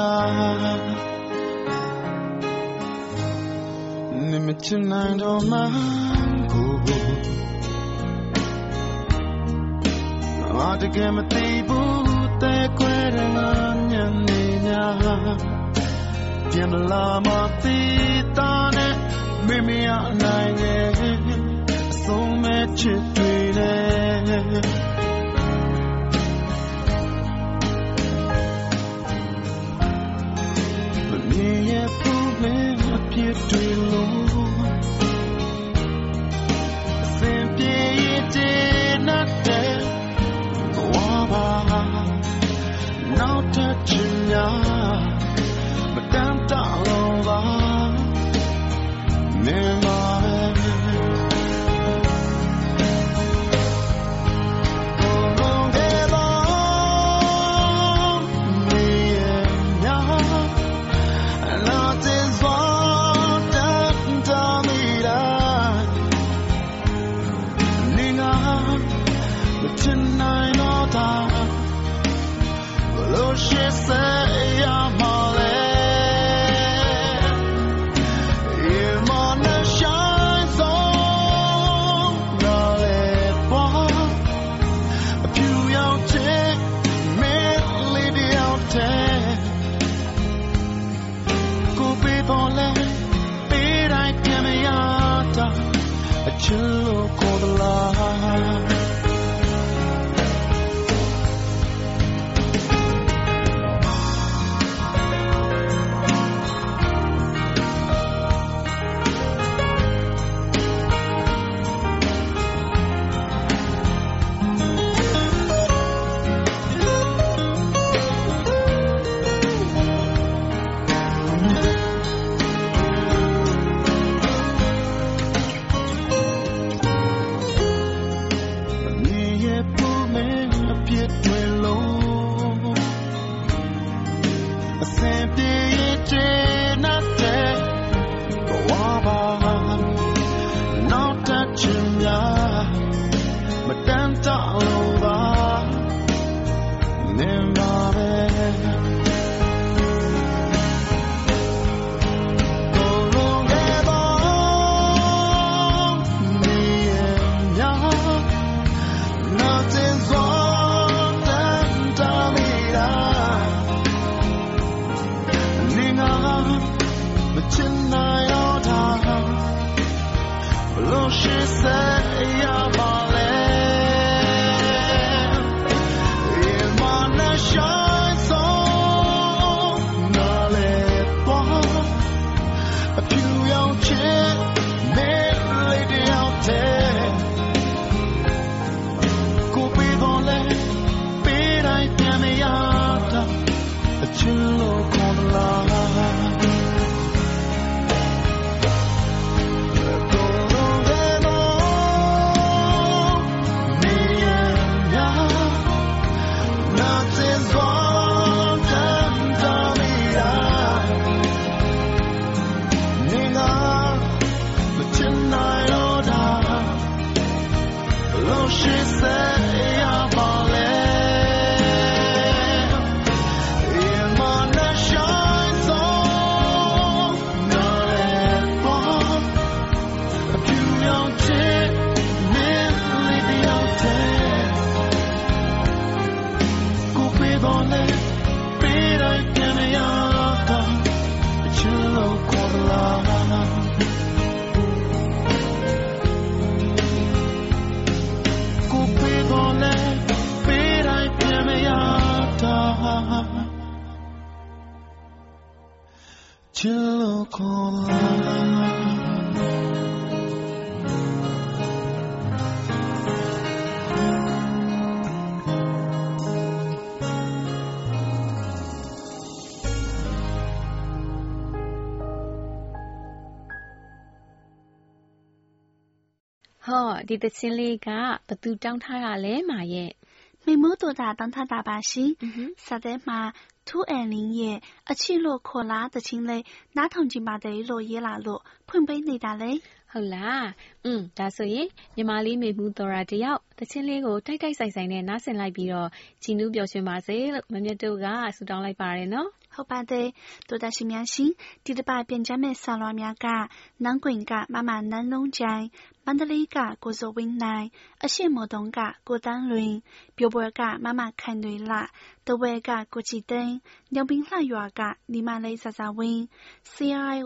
ချိန်များနေမချင်နိုင်တော့မှကိုတကယ်မသိဘူးတဲခွဲတဲ့ငါညနေများပြန်မလာမသိတာနဲ့မိမိအနိုင်ရဲ့အဆုံးမဲ့ချစ်တွေနဲ့ နေရဖူးလဲအပြစ်တွေလို့အစဉ်ပြေးတဲ့နတ်တဲ့ဘဝပါနောက်ထပ်ချင်냐မတန်တလို့ ဟောဒီသချင်းလေးကဘသူတောင်းထားတာလဲမာရဲ့ 美木多大当他大把心，啥的嘛，土二零也，而且落可拉的清嘞，哪趟进把的落也拉落，碰杯你大嘞。ဟုတ်လားอืมဒါဆိုရင်ညီမလေးမေမှုတော်ရာတယောက်တချင်းလေးကိုတိုက်တိုက်ဆိုင်ဆိုင်နဲ့နားဆင်လိုက်ပြီးတော့ကြည်နူးပျော်ရွှင်ပါစေလို့မမြတ်တို့ကဆုတောင်းလိုက်ပါတယ်နော် ဟုတ်ပါတယ်ဒေါက်တာရှင်များရှင်ဒီတစ်ပတ်ပြန်ကြားမဲ့ဆာလွာများကနန်းကွင်ကမမနန်းလုံးချိုင်မန္တလေးကကိုဇော်ဝင်းနိုင်အရှိမော်တုံကကိုတန်းလွင်ပြိုပွဲကမမခိုင်တွေလတဝဲကကိုချီသိန်းညောင်ပင်လှရွာကညီမလေးစာစာဝင်း CI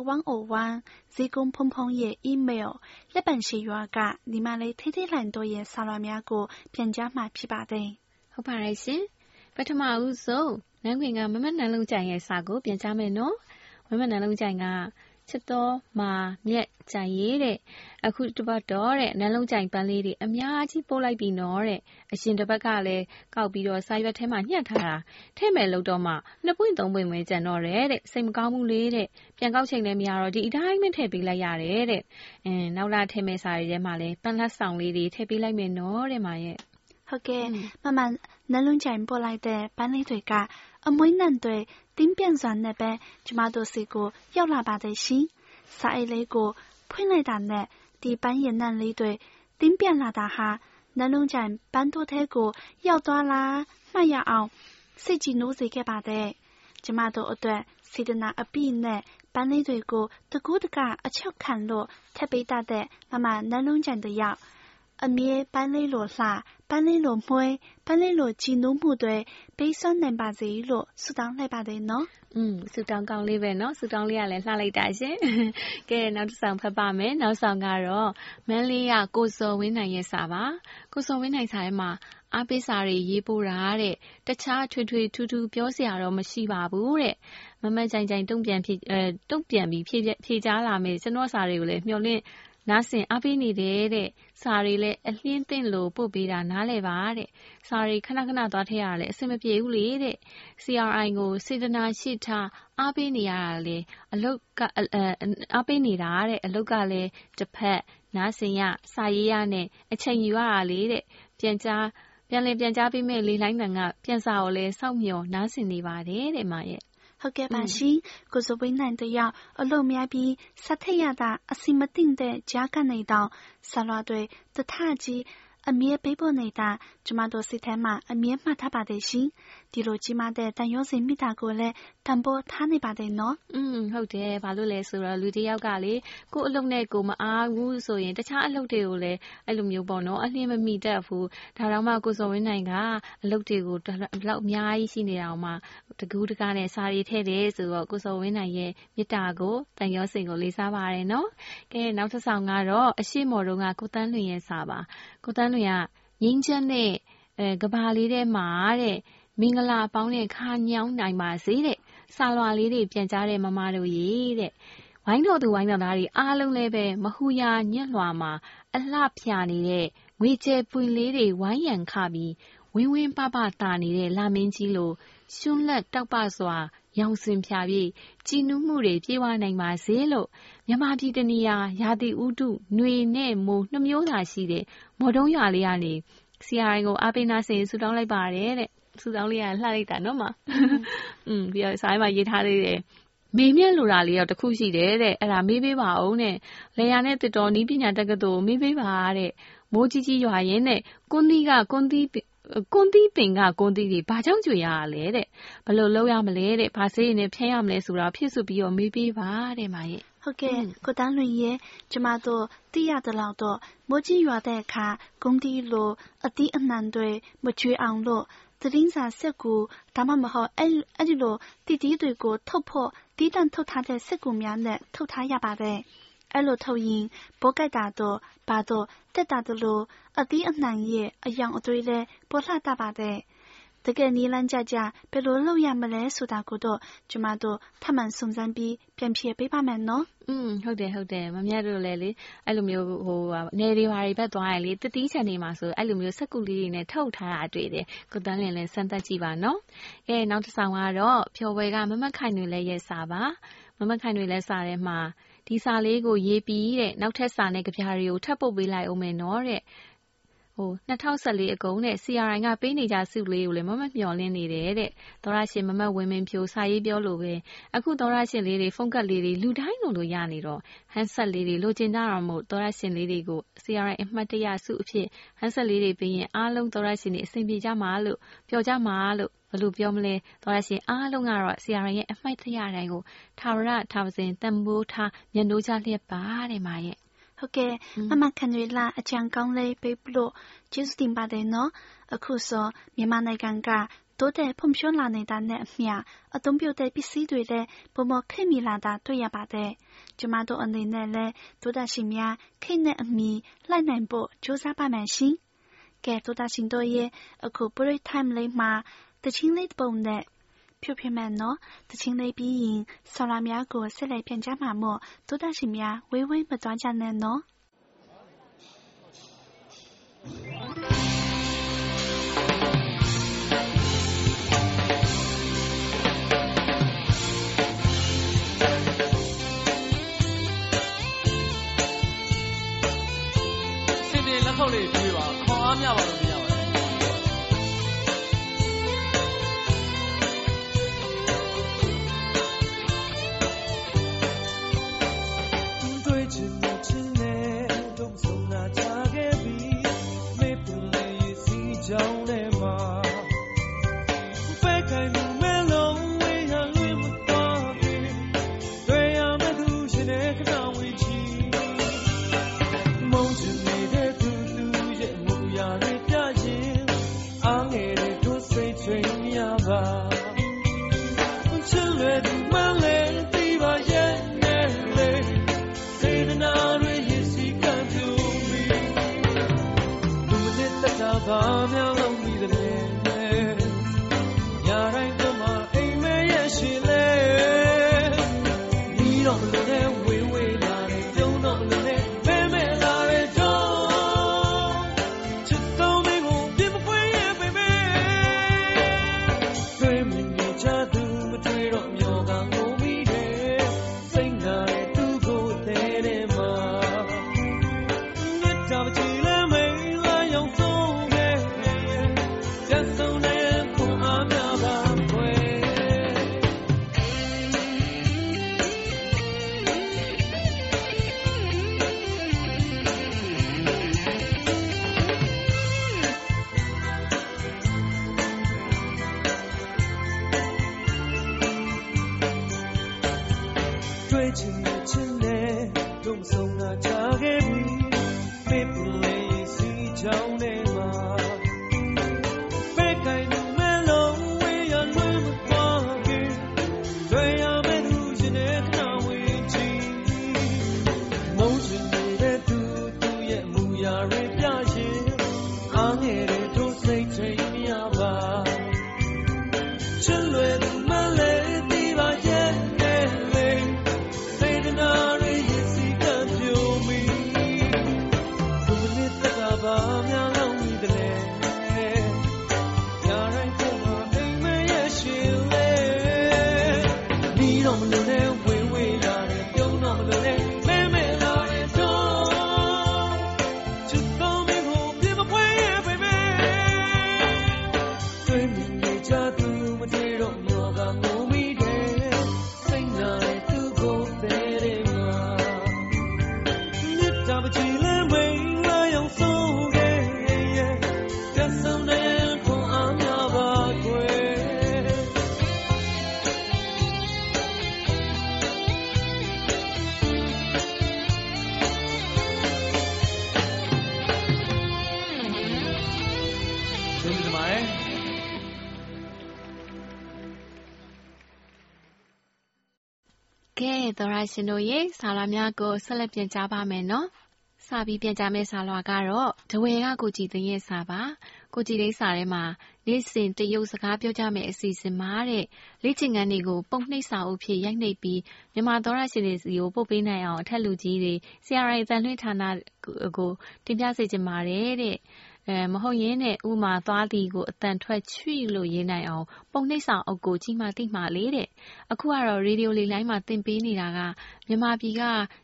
101ဇီကုံဖုံဖုံရဲ့ email လက်ပံရှိရွာကညီမလေးထိထိလန်တို့ရဲ့ဆာလွာများကိုပြန်ကြားမှဖြစ်ပါတယ်ဟုတ်ပါတယ်ရှင်ပထမဦးဆုံး နန်းခွင်ကမမနန်းလုံးကြိုင်ရဲ့စာကိုပြန်ကြားမယ်နော်မမနန်းလုံးကြိုင်ကချစ်တော်မာမြက်ကြိုင်ရေးတဲ့အခုတပတ်တော့တဲ့နန်းလုံးကြိုင်ပန်းလေးတွေအများကြီးပို့လိုက်ပြီနော်တဲ့အရှင်တပတ်ကလည်းကောက်ပြီးတော့စာရွက်ထဲမှာညှက်ထားတာထဲ့မယ်လို့တော့မှနှစ်ပွင့်သုံးပွင့်ပဲကြံတော့တယ်တဲ့စိတ်မကောင်းဘူးလေတဲ့ပြန်ကောက်ချိန်လည်းမရတော့ဒီအတိုင်းပဲထည့်ပေးလိုက်ရတယ်တဲ့အင်းနောက်လာထဲ့မယ်စာတွေထဲမှာလည်းပန်းလက်ဆောင်လေးတွေထည့်ပေးလိုက်မယ်နော်တဲ့မာရဲ့ဟုတ်ကဲ့မမနလုံးကြိုင်ပို့လိုက်တဲ့ပန်းလေးတွေက အမွှေးနံတွေတင်းပြန်စွာနဲ့ပဲကျမတို့စီကိုရောက်လာပါတယ်ရှင်။စာအိတ်လေးကိုဖွင့်လိုက်တာနဲ့ဒီပန်းရည်နံလေးတွေတင်းပြန်လာတာဟာနလုံးကြိုင်ပန်းတိုးထဲကိုရောက်သွားလားမှတ်ရအောင်စိတ်ကြည်နိုးစေခဲ့ပါတယ်။ကျမတို့အတွက်စေတနာအပြည့်နဲ့ပန်းလေးတွေကိုတကူးတကအချက်ခံလို့ထပ်ပေးတတ်တဲ့မမနလုံးကြိုင်တယောက်အမြဲပန်းလေးလိုလှ 班里落妹，班里落吉努部队，悲伤难把这一路，苏当来把的喏。嗯，苏当讲哩呗喏，苏当哩也来拉来大些。给နောက်တစ်ဆောင်ဖတ်ပါမယ်။နောက်ဆောင်ကတော့မန်လေးကကိုစော်ဝင်းနိုင်ရဲ့စာပါ။ကိုစော်ဝင်းနိုင်စာရဲ့မှာအပိစာတွေရေးပို့တာတဲ့တခြားထွေထွေထူးထူးပြောစရာတော့မရှိပါဘူးတဲ့မမကြိုင်ကြိုင်တုံ့ပြန်ဖြေတုံ့ပြန်ပြီးဖြေဖြေကြားလာမယ်ကျွန်တော်စာတွေကိုလည်းမျှော်လင့် နားဆင်အားပေးနေတယ်တဲ့။စာတွေလည်းအလျဉ်းသင့်လို့ပို့ပေးတာနားလည်ပါတဲ့။စာတွေခဏခဏသွားထည့်ရတာလည်းအဆင်မပြေဘူးလေတဲ့။ CRI ကိုစေတနာရှိထားအားပေးနေရတာလေအလုတ်ကအားပေးနေတာတဲ့အလုတ်ကလည်းတစ်ဖက်နားဆင်ရစာရေးရနဲ့အချိန်ယူရတာလေတဲ့။ပြန်ကြားပြန်လည်ပြန်ကြားပေးမဲ့လေလိုင်းတန်ကပြန်စာကိုလည်းစောင့်မျှော်နားဆင်နေပါတယ်တဲ့မရဲ့။ ဟုတ်ကဲ့ပါရှင်ကိုစိုးဝင်းနိုင်တယောက်အလုပ်များပြီးဆက်ထက်ရတာအစီမသိတဲ့ကြားကနေတော့ဆလွာတွေတထကြီး အမြဲပေးဖို့နေတာကျမတို့စိတ်ထဲမှာအမြဲမှတ်ထားပါတယ်ရှင်ဒီလိုကြီးမားတဲ့တန်ရုံးစင်မိတာကိုလည်းတန်ဖိုးထားနေပါတယ်နော်อืมဟုတ်တယ်ဘာလို့လဲဆိုတော့လူတစ်ယောက်ကလေကို့အလုပ်နဲ့ကိုမအားဘူးဆိုရင်တခြားအလုပ်တွေကိုလည်းအဲ့လိုမျိုးပေါ့နော်အလင်းမမိတတ်ဘူးဒါတော့မှကိုစောဝင်းနိုင်ကအလုပ်တွေကိုဘလောက်အများကြီးရှိနေတာအောင်မှတကူးတကားနဲ့စာရီထည့်တယ်ဆိုတော့ကိုစောဝင်းနိုင်ရဲ့မေတ္တာကိုတန်ရောစင်ကိုလေးစားပါတယ်နော်ကဲနောက်တစ်ဆောင်ကတော့အရှိမော်တုံးကကိုတန်းလွင်ရဲ့စာပါကိုတန်းလွင်ကငင်းချက်နဲ့အဲကဘာလေးထဲမှာတဲ့မင်္ဂလာပေါင်းနဲ့ခါညောင်းနိုင်ပါစေတဲ့စာလွာလေးတွေပြန်ကြားတဲ့မမတို့ရေတဲ့ဝိုင်းတော်သူဝိုင်းတော်သားတွေအားလုံးလည်းပဲမဟူရာညက်လွှာမှာ အလှဖြာနေတဲ့ငွေကျဲပွင့်လေးတွေဝိုင်းရန်ခပြီးဝင်းဝင်းပပတာနေတဲ့လာမင်းကြီးလိုရှွန်းလက်တောက်ပစွာ ရောင်စင်ဖြာပြီးကြည်နူးမှုတွေပြေဝနိုင်ပါစေလို့မြမပြည်တနီယာရာသီဥတုຫນွေနဲ့မိုးနှမျိုးသာရှိတဲ့မော်တုံးရွာလေးကနေ CRI ကိုအားပေးနာစေဆူတောင်းလိုက်ပါတယ်တဲ့ဆူတောင်းလေးကလှလိုက်တာနော်မอืมပြီးတော့စာရေးမှာရေးထားသေးတယ်မေမြက်လိုတာလေးတော့တခုရှိတယ်တဲ့အဲ့ဒါမေးပေးပါအောင်တဲ့လေယာနဲ့တစ်တော်နီးပညာတက္ကသိုလ်မေးပေးပါတဲ့မိုးကြီးကြီးရွာရင်းနဲ့ကွန်းသီးကကွန်းသီး ကွန်းသီးပင်ကကွန်းသီးတွေဘာကြောင့်ကြွေရရလဲတဲ့ဘယ်လိုလုပ်ရမလဲတဲ့ဘာစေးရင်နဲ့ဖျန်းရမလဲဆိုတာဖြစ်စုပြီးတော့မေးပေးပါတဲ့မရဲ့ဟုတ်ကဲ့ကိုတန်းလွင်ရဲ့ကျမတို့သိရသလောက်တော့မိုးကြီးရွာတဲ့အခါကုန်းတီလိုအသီးအနှံတွေမကျွေးအောင်လို့သတင်းစာစက်ကူဒါမှမဟုတ်အဲ့အဲ့ဒီလိုတီတီတွေကိုထုတ်ဖို့တီးတန့်ထုတ်ထားတဲ့စက်ကူများနဲ့ထုတ်ထားရပါတယ် အဲ့လိုထုတ်ရင် ပိုးကြိုက်တာတော့ဘာတော့တက်တာတို့လို အသီးအနှံရဲ့အယောင်အသွေးလဲပေါ်လှတပါတယ် တကယ်နီလန်းကြကြဘယ်လိုလုပ်ရမလဲ ဆိုတာကိုတော့ ကျမတို့ ထပ်မံစုံစမ်းပြီး ပြန်ဖြေပေးပါမယ်နော်။อืม ဟုတ်တယ်ဟုတ်တယ် မမြတ်တို့လည်းလေ အဲ့လိုမျိုးဟိုနေတွေဘာတွေဘက်သွားရင်လေတတိချန်နေမှာဆို အဲ့လိုမျိုး စက်ကူလေးတွေနဲ့ ထုတ်ထားတာတွေ့တယ်။ကိုတန်းလင်းလည်း စမ်းသပ်ကြည့်ပါနော်။ကဲ နောက်တစ်ဆောင်ကတော့ဖြော်ဝဲကမမခိုင်တွေလည်းရဲ့စာပါ။မမခိုင်တွေလည်းစာထဲမှာ ဒီစာလေးကိုရေးပြီးတဲ့ နောက်ထပ်စာနဲ့ကြပြားတွေကို ထပ်ပုတ်ပေးလိုက်အောင်မယ်နော်တဲ့ ဟို2014အကုန်နဲ့ CRI ကပေးနေကြဆုလေးကိုလည်းမမမျှော်လင့်နေတယ်တဲ့သောရရှင်မမဝင်းမင်းဖြိုစာရေးပြောလို့ပဲအခုသောရရှင်လေးတွေဖုန်းကတ်လေးတွေလူတိုင်းလိုလိုရနေတော့ဟန်ဆက်လေးတွေလိုချင်ကြတော့မို့သောရရှင်လေးတွေကို CRI အမှတ်တရဆုအဖြစ်ဟန်ဆက်လေးတွေပေးရင်အားလုံးသောရရှင်တွေအဆင်ပြေကြမှာလို့ပြောကြမှာလို့ဘယ်လိုပြောမလဲသောရရှင်အားလုံးကတော့ CRI ရဲ့အမှတ်တရတိုင်းကိုထာဝရထာဝစဉ်တန်ဖိုးထားမျက်နှိုးချလျက်ပါတဲ့မာရဲ့ ဟုတ်ကဲ့မမခံတွေလာအကြံကောင်းလေးပေးလို့ကျေးဇူးတင်ပါတယ်နော်အခုဆိုမြန်မာနိုင်ငံကတိုးတက်ဖွံ့ဖြိုးလာနေတာနဲ့အမျှအသုံးပြုတဲ့ပစ္စည်းတွေလည်းပုံမခေတ်မီလာတာတွေ့ရပါတယ်။ကျမတို့အနေနဲ့လည်းတိုးတက်ရှင်များခေတ်နဲ့အမီလိုက်နိုင်ဖို့ကြိုးစားပါမယ်ရှင်။ကဲတိုးတက်ရှင်တို့ရဲ့အခု break time လေးမှာတချင်းလေးပုံနဲ့ ဖြိုဖြမယ်နော်။တချင်းလေးပြီးရင်ဆော်လာများကိုဆက်လက်ပြန်ကြမှာမို့တိုးတက်ရှင်များဝေးဝေးမသွားကြနဲ့နော်။ သောရရှင်တို့ရေစာလွှာများကိုဆက်လက်ပြန်ကြားပါမယ်နော်။စပြီးပြန်ကြားမယ့်စာလွှာကတော့ဒဝဲကကိုကြည်သိန်းရဲ့စာပါ။ကိုကြည်သိန်းစာထဲမှာနေ့စဉ်တရုတ်စကားပြောကြမယ့်အစီအစဉ်မှာတဲ့လေ့ကျင့်ခန်းတွေကိုပုံနှိပ်စာအုပ်ဖြင့်ရိုက်နှိပ်ပြီးမြန်မာသောရရှင်တွေစီကိုပို့ပေးနိုင်အောင်အထက်လူကြီးတွေ CRI အသံလွှင့်ဌာနကိုတင်ပြစေချင်ပါတယ်တဲ့။ အဲမဟုတ်ရင်တဲ့ဥမာသွားသည်ကိုအတန်ထွက်ချွိလို့ရေးနိုင်အောင် ပုံနှိပ်ဆောင်အုပ်ကိုကြီးမှတိမှလေးတဲ့အခုကတော့ရေဒီယိုလေးလိုင်းမှာသင်ပေးနေတာကမြန်မာပြည်က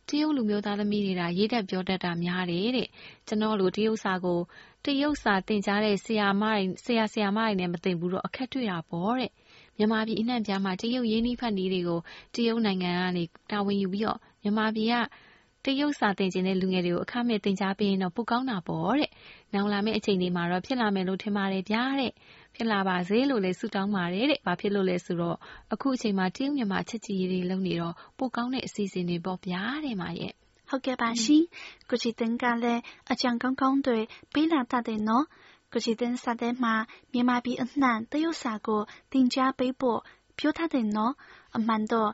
တရုတ်လူမျိုးသားသမီးတွေကရေးတတ်ပြောတတ်တာများတယ်တဲ့ကျွန်တော်လိုတရုတ်စာကိုတရုတ်စာသင်ကြားတဲ့ဆရာမတွေဆရာဆရာမတွေနဲ့မသင်ဘူးတော့အခက်တွေ့တာပေါ့တဲ့မြန်မာပြည်အနှံ့ပြားမှာတရုတ်ရင်းနှီးဖတ်နည်းတွေကိုတရုတ်နိုင်ငံကနေတာဝန်ယူပြီးတော့မြန်မာပြည်က တရုတ်စာသင်ချင်တဲ့ လူငယ်တွေကို အခမဲ့ သင်ကြားပေးရင်တော့ ပိုကောင်းတာပေါ့တဲ့။နောင်လာမယ့် အချိန်တွေမှာတော့ ဖြစ်လာမယ်လို့ ထင်ပါတယ်ဗျာတဲ့။ဖြစ်လာပါစေလို့လည်း ဆုတောင်းပါတယ်တဲ့။ဘာဖြစ်လို့လဲဆိုတော့ အခုအချိန်မှာ တရုတ်မြန်မာ ချစ်ကြည်ရေးတွေ လုပ်နေတော့ ပိုကောင်းတဲ့ အစီအစဉ်တွေပေါ့ဗျာတဲ့မရဲ့။ဟုတ်ကဲ့ပါရှင်။ကိုချီတင်ကလည်း အကြံကောင်းကောင်းတွေ ပေးလာတတ်တယ်နော်။ကိုချီတင်စာတဲ့မှာ မြန်မာပြည်အနှံ့ တရုတ်စာကို သင်ကြားပေးဖို့ ပြောထားတယ်နော်။အမှန်တော့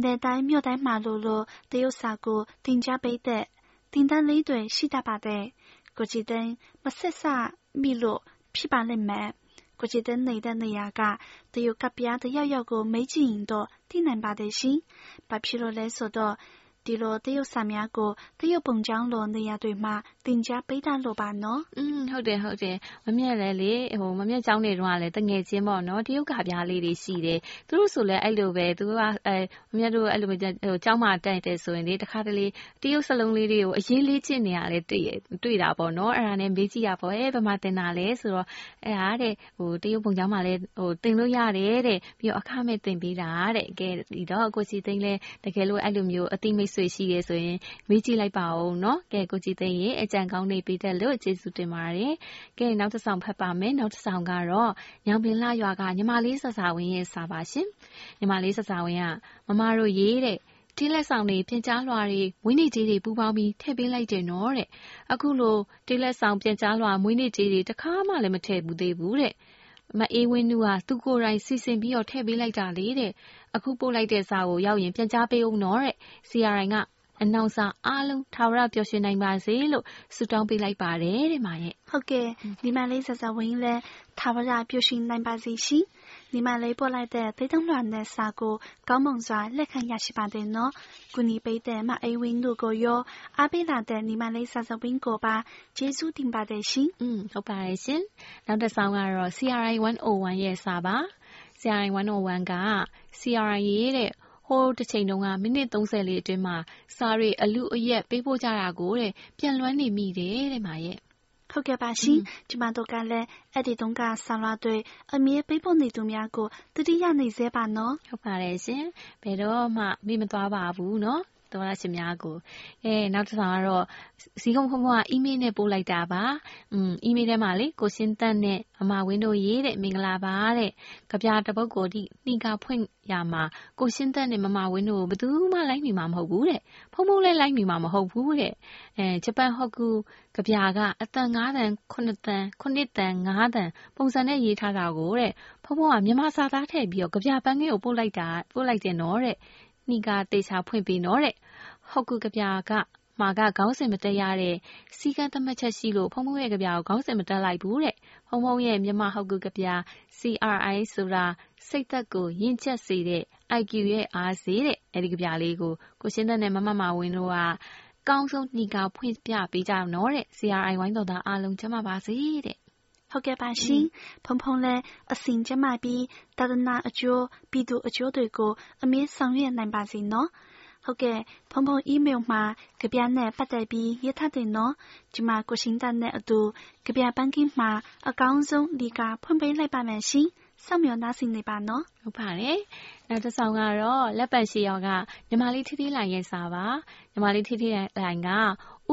နယ်တိုင်းမြို့တိုင်းမှာလိုလိုတရုတ်စာကိုသင်ကြားပေးတဲ့သင်တန်းလေးတွေရှိတတ်ပါတယ်။ကိုကြည်သိန်းမဆက်စမိလို့ဖြစ်ပါလိမ့်မယ်။ကိုကြည်သိန်းနေတဲ့နေရာကတရုတ်ကဗျာတယောက်ယောက်ကိုမေးကြည့်ရင်တော့သိနိုင်ပါတယ်ရှင်။ဘာဖြစ်လို့လဲဆိုတော့ ဒီလိုတရုတ်စာများကိုတရုတ်ပုံကျောင်းလိုနေရာတွေမှာသင် ကြားပေးတတ်လို့ပါနော်။อืมဟုတ်တယ်ဟုတ်တယ်။မမြတ်လည်းလေဟိုမမြတ်ကျောင်းတွေတုန်းကလည်းတငယ်ချင်းပေါ့နော်။တရုတ်ကပြားလေးတွေရှိတယ်။သူတို့ဆိုလည်းအဲ့လိုပဲသူကအဲမမြတ်တို့အဲ့လိုဟိုကျောင်းမှာတိုက်တယ်ဆိုရင်လေတခါတလေတရုတ်စလုံးလေးတွေကိုအရေးလေးချစ်နေရလဲတွေ့တွေ့တာပေါ့နော်။အဲ့ဒါနဲ့မေးကြည့်ရပေါ့။အဲဘယ်မှာတင်တာလဲဆိုတော့အဲ့ဒါတဲ့ဟိုတရုတ်ပုံကျောင်းမှာလည်းဟိုတင်လို့ရတယ်တဲ့။ပြီးတော့အခမဲ့တင်ပေးတာတဲ့။ကဲဒီတော့ကိုစီသိန်းလဲတကယ်လို့အဲ့လိုမျိုးအတိမိတ်ဆွေရှိတယ်ဆိုရင်မေးကြည့်လိုက်ပါဦးနော်။ကဲကိုကြည်သိန်းရေအကြံကောင်းတွေပေးတတ်လို့ကျေးဇူးတင်ပါတယ်။ကဲနောက်တစ်ဆောင်ဖတ်ပါမယ်။နောက်တစ်ဆောင်ကတော့ညောင်ပင်လှရွာကညီမလေးဆဆဝင်းရဲ့စာပါရှင်။ညီမလေးဆဆဝင်းကမမတို့ရေးတဲ့တီးလက်ဆောင်တွေပြင်ကြားလွှာတွေမွေးနေ့ကြေးတွေပူပေါင်းပြီးထည့်ပေးလိုက်တယ်နော်တဲ့အခုလိုတီးလက်ဆောင်ပြင်ကြားလွှာမွေးနေ့ကြေးတွေတခါမှလည်းမထည့်ဘူးသေးဘူးတဲ့ မအေးဝင်းနူဟာသူကိုယ်တိုင်စီစဉ်ပြီးတော့ထည့်ပေးလိုက်တာလေတဲ့အခုပို့လိုက်တဲ့စာကိုရောက်ရင်ပြန်ကြားပေးအောင်နော်တဲ့ CRI ကအနောင်စာအားလုံးထာဝရပျော်ရွှင်နိုင်ပါစေလို့ဆုတောင်းပေးလိုက်ပါတယ်တဲ့မာရဲ့ဟုတ်ကဲ့ဒီမလေးဆဆဝင်းလဲထာဝရပျော်ရွှင်နိုင်ပါစေရှင် ဒီမလေးပို့လိုက်တဲ့သေတုံးလွှာနဲ့စာကိုကောင်းမွန်စွာလက်ခံရရှိပါတယ်နော်ကုနီပေးတဲ့မအေးဝင်းတို့ကိုရောအားပေးလာတဲ့ဒီမလေးဆဆဝင်းကိုပါကျေးဇူးတင်ပါတယ်ရှင်อืมဟုတ်ပါတယ်ရှင်နောက်တစ်ဆောင်ကတော့ CRI 101ရဲ့စာပါ CRI 101က CRI ရဲ့တဲ့ဟိုးတစ်ချိန်တုန်းကမိနစ်30လေးအတွင်းမှာစားတွေအလူအယက်ပေးပို့ကြတာကိုတဲ့ပြန်လွှမ်းနေမိတယ်တဲ့မာရဲ့ ဟုတ်ကဲ့ပါရှင်ကျမတို့ကလည်းအဲ့ဒီတုန်းကဆာလာတွေအမြဲပေးဖို့နေသူများကိုတတိယနေစေပါနော်ဟုတ်ပါတယ်ရှင်ဘယ်တော့မှမိမသွားပါဘူးနော် သောရရှင်များကိုအဲနောက်တစ်ဆောင်ကတော့ဇီကုံဖုံဖုံကအီးမေးလ်နဲ့ပို့လိုက်တာပါอืมအီးမေးလ်ထဲမှာလေကိုရှင်းတန်းနဲ့အမဝင်းတို့ရေးတဲ့မင်္ဂလာပါတဲ့ကြပြတပုတ်ကိုဒီနှီကဖွင့်ရမှာကိုရှင်းတန်းနဲ့မမဝင်းတို့ဘယ်သူမှလိုက်မိမှာမဟုတ်ဘူးတဲ့ဖုံဖုံလည်းလိုက်မိမှာမဟုတ်ဘူးတဲ့အဲဂျပန်ဟော့ကူကြပြကအတန်9တန်9တန်9တန်9တန်ပုံစံနဲ့ရေးထားတာကိုတဲ့ဖုံဖုံကမြန်မာစာသားထည့်ပြီးတော့ကြပြပန်းကြီးကိုပို့လိုက်တာပို့လိုက်တယ်နော်တဲ့ နှီးကတေချာဖွင့်ပေးနော်တဲ့ဟုတ်ကူကပြာကမှာကခေါင်းစဉ်မတက်ရတဲ့စီကံသတ်မှတ်ချက်ရှိလို့ဖုံဖုံရဲ့ကြပြာကိုခေါင်းစဉ်မတက်လိုက်ဘူးတဲ့ဖုံဖုံရဲ့မြမဟုတ်ကူကြပြာ CRI ဆိုတာစိတ်သက်ကိုယဉ်ချက်စေတဲ့ IQ ရဲ့အားစေတဲ့အဲဒီကြပြာလေးကိုကိုရှင်းတဲ့နဲ့မမမဝင်းတို့ကကောင်းဆုံးညီကဖွင့်ပြပေးကြတော့တဲ့ CRI ဝိုင်းတော်သားအားလုံးချမ်းသာပါစေတဲ့ ဟုတ်ကဲ့ပါရှင်ဖုံဖုံလည်းအစဉ်ကျမပြီးတာဒနာအကျိုးပြည်သူအကျိုးတွေကိုအမြဲဆောင်ရွက်နိုင်ပါစေနော်ဟုတ်ကဲ့ဖုံဖုံ email မှာကြပြနဲ့ပတ်သက်ပြီးရေးထားတယ်နော်ဒီမှာကိုရှင်တန်နဲ့အတူကြပြပန်းကင်းမှာအကောင်းဆုံးဒီကဖွင့်ပေးလိုက်ပါမယ်ရှင် စောင့်မျှော်နှားဆင်နေပါနော်ဟုတ်ပါတယ်နောက်တစ်ဆောင်ကတော့လက်ပတ်ရှိရောကညီမလေးထီးထီးလိုင်ရဲ့စာပါညီမလေးထီးထီးလိုင်က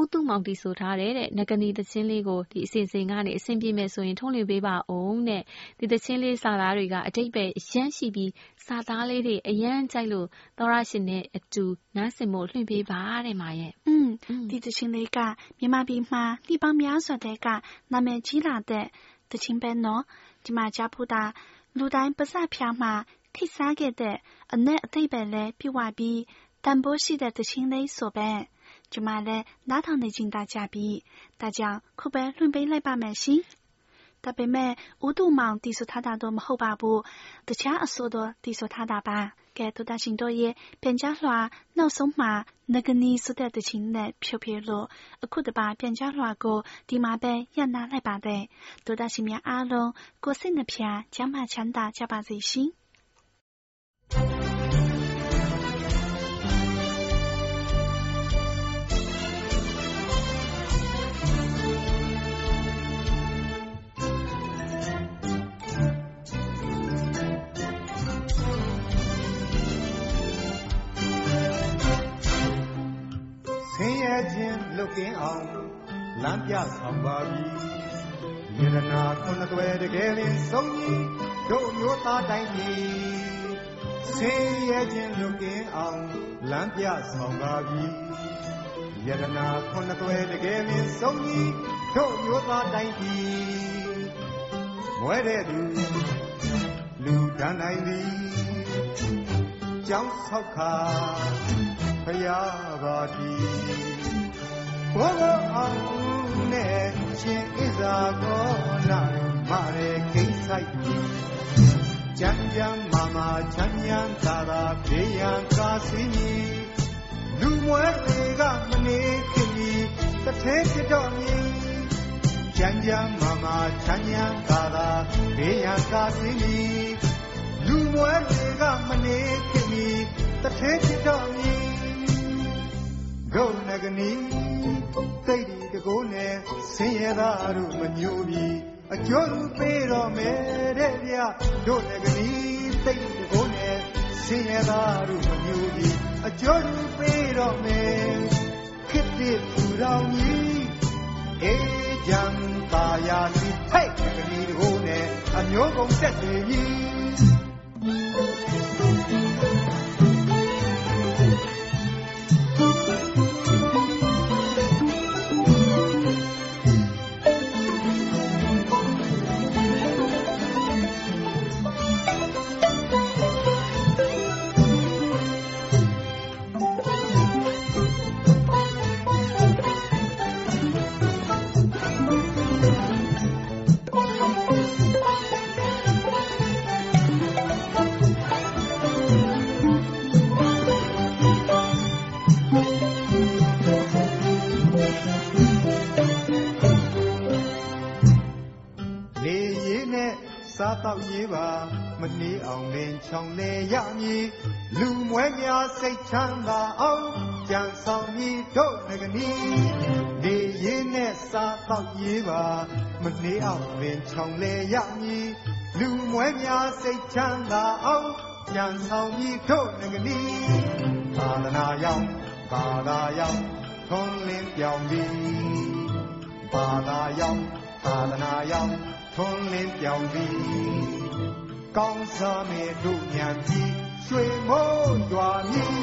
ဥတုမောင်တီဆိုထားတဲ့ငကနီတချင်းလေးကိုဒီအစီအစဉ်ကနေအဆင်ပြေမယ်ဆိုရင်ထုံးလင်းပေးပါအောင်တဲ့ဒီတချင်းလေးစာသားတွေကအတိတ်ပဲအရန်ရှိပြီးစာသားလေးတွေအရန်ကြိုက်လို့သောရရှင်နဲ့အတူနားဆင်ဖို့လွှင့်ပေးပါတဲ့မာရဲ့อืมဒီတချင်းလေးကမြန်မာပြည်မှာနှိပေါင်းများစွာတဲ့ကနာမည်ကြီးလာတဲ့တချင်းပဲနော်ဒီမှာကြားဖို့တာ လူတိုင်းပါးစပ်ဖျားမှာထိစားခဲ့တဲ့အနက်အသိပဲလဲပြဝပြီးတန်ဖိုးရှိတဲ့တချင်းလေးဆိုပဲကျမလည်းနားထောင်နေခြင်း大家ပြီဒါကြောင့်ခုပဲလွှင့်ပေးလိုက်ပါမယ်ရှင်ဒါပေမဲ့ဦးတူမောင်တီဆိုထားတာတော့မဟုတ်ပါဘူးတခြားအဆိုတော့တီဆိုထားတာပါ 给多大型多耶，变家话闹松马那个你所带的情呢，飘飘落，酷的把变家话个地马呗要拿来把的，多大型面阿龙过生的片，加马强大加把最新。 ခြင်းလွတ်ကင်းအောင်လမ်းပြဆောင်ပါပြီယရနာခုနှစ်သွဲတကယ်လင်းဆုံးကြီးတို့မျိုးသားတိုင်းပြည်ဆင်းရဲခြင်းလွတ်ကင်းအောင်လမ်းပြဆောင်ပါပြီယရနာခုနှစ်သွဲတကယ်လင်းဆုံးကြီးတို့မျိုးသားတိုင်းပြည်ဝဲတဲ့သူလူတန်းတိုင်းသည်ကြောင်းဆောက်ခါဖရာပါတီ ဘောဘောအောင်နဲ့ရှင်ဣဇာကောနာမရေကိဆိုင်ကြံကြံမာမာချမ်းချမ်းသာသာပြေရန်ကားစီလူမွဲတွေကမနေခင်ဒီတစ်ထဲဖြစ်တော့မြည်ကြံကြံမာမာချမ်းချမ်းသာသာပြေရန်ကားစီလူမွဲတွေကမနေခင်ဒီတစ်ထဲဖြစ်တော့မြည် ဂုဏနဂနီစိတ်ဒီတကိုးနဲ့ဆင်းရဲသားတို့မညိုပြီးအကျိုးပေးတော့မယ်တဲ့ဗျတို့နဂနီစိတ်ဒီတကိုးနဲ့ဆင်းရဲသားတို့မညိုပြီးအကျိုးပေးတော့မယ်ခစ်တဲ့သူတော်ကြီးအေးကြံပါရာစီဟဲ့နဂနီတကိုးနဲ့အမျိုးကုန်တက်တယ်ကြီး ချောင်လေရမည်လူမွဲများစိတ်ချမ်းသာအောင်ကြံဆောင်မည်တို့ငကနီသာသနာရောက်ဘာသာရောက်ထွန်းလင်းပြောင်းသည်ဘာသာရောက်သာသနာရောက်ထွန်းလင်းပြောင်းသည်ကောင်းစားမေတို့ညာကြီးရွှေမိုးရွာမြည်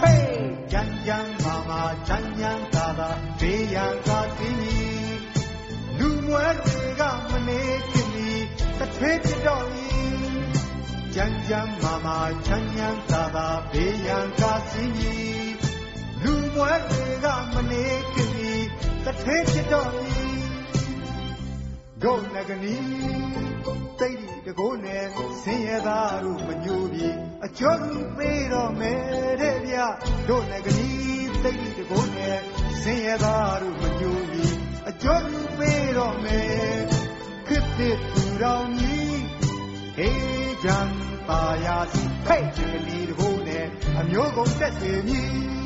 ဟေးကြံကြံမာမာချမ်းချမ်းသာသာဘေးရန်ကားစီမီလူမွဲတွေကမနေခင်ဒီ တစ်ထွေးဖြစ်တော့ဤကြံကြံမာမာချမ်းချမ်းသာသာဘေးရန်ကားစီမီလူမွဲတွေကမနေခင်ဒီတစ်ထွေးဖြစ်တော့ဤဒုနဂနီတိတ်ဒီတကိုးနဲ့ဆင်းရဲသားတို့မညိုပြီးအကျော်သူပေးတော့မယ်တဲ့ဗျဒုနဂနီတိတ်ဒီတကိုးနဲ့ဆင်းရဲသားတို့မညိုပြီးအကျော်သူပေးတော့မယ်ခစ်တဲ့သူ တော်ကြီးဟေးကြံပါယာစီဟဲ့ဒီလီတကိုးနဲ့အမျိုးကုန်တက်စီမည်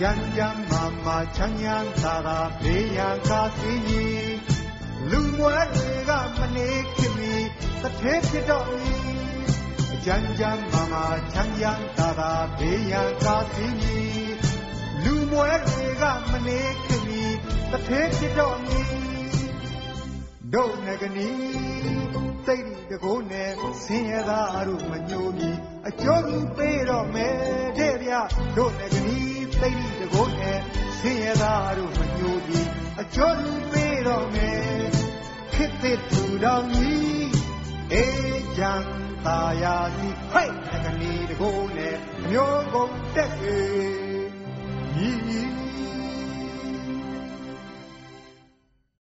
ကြမ်းကြမ်းမာမာချမ်းချမ်းသာသာဘေးရန်ကားစီကြီးလူမွဲတွေကမနေခင်မီတစ်သေးဖြစ်တော့မီကြမ်းကြမ်းမာမာချမ်းချမ်းသာသာဘေးရန်ကားစီကြီးလူမွဲတွေကမနေခင်မီတစ်သေးဖြစ်တော့မီဒုနဂနီစိတ်တကိုးနဲ့ဆင်းရဲသားတို့မညိုမီအကျိုးကူပေးတော့မယ်တဲ့ဗျဒုနဂနီ စိတ်တကိုးနဲ့ဆင်းရဲသားတို့မညိုမီအကျိုးကူပေးတော့မယ်ခစ်တဲ့သူတော်ကြီးအေးချမ်းသာယာစီဟိုက်နဂနီတကိုးနဲ့မျိုးကုန်တက်ကြီး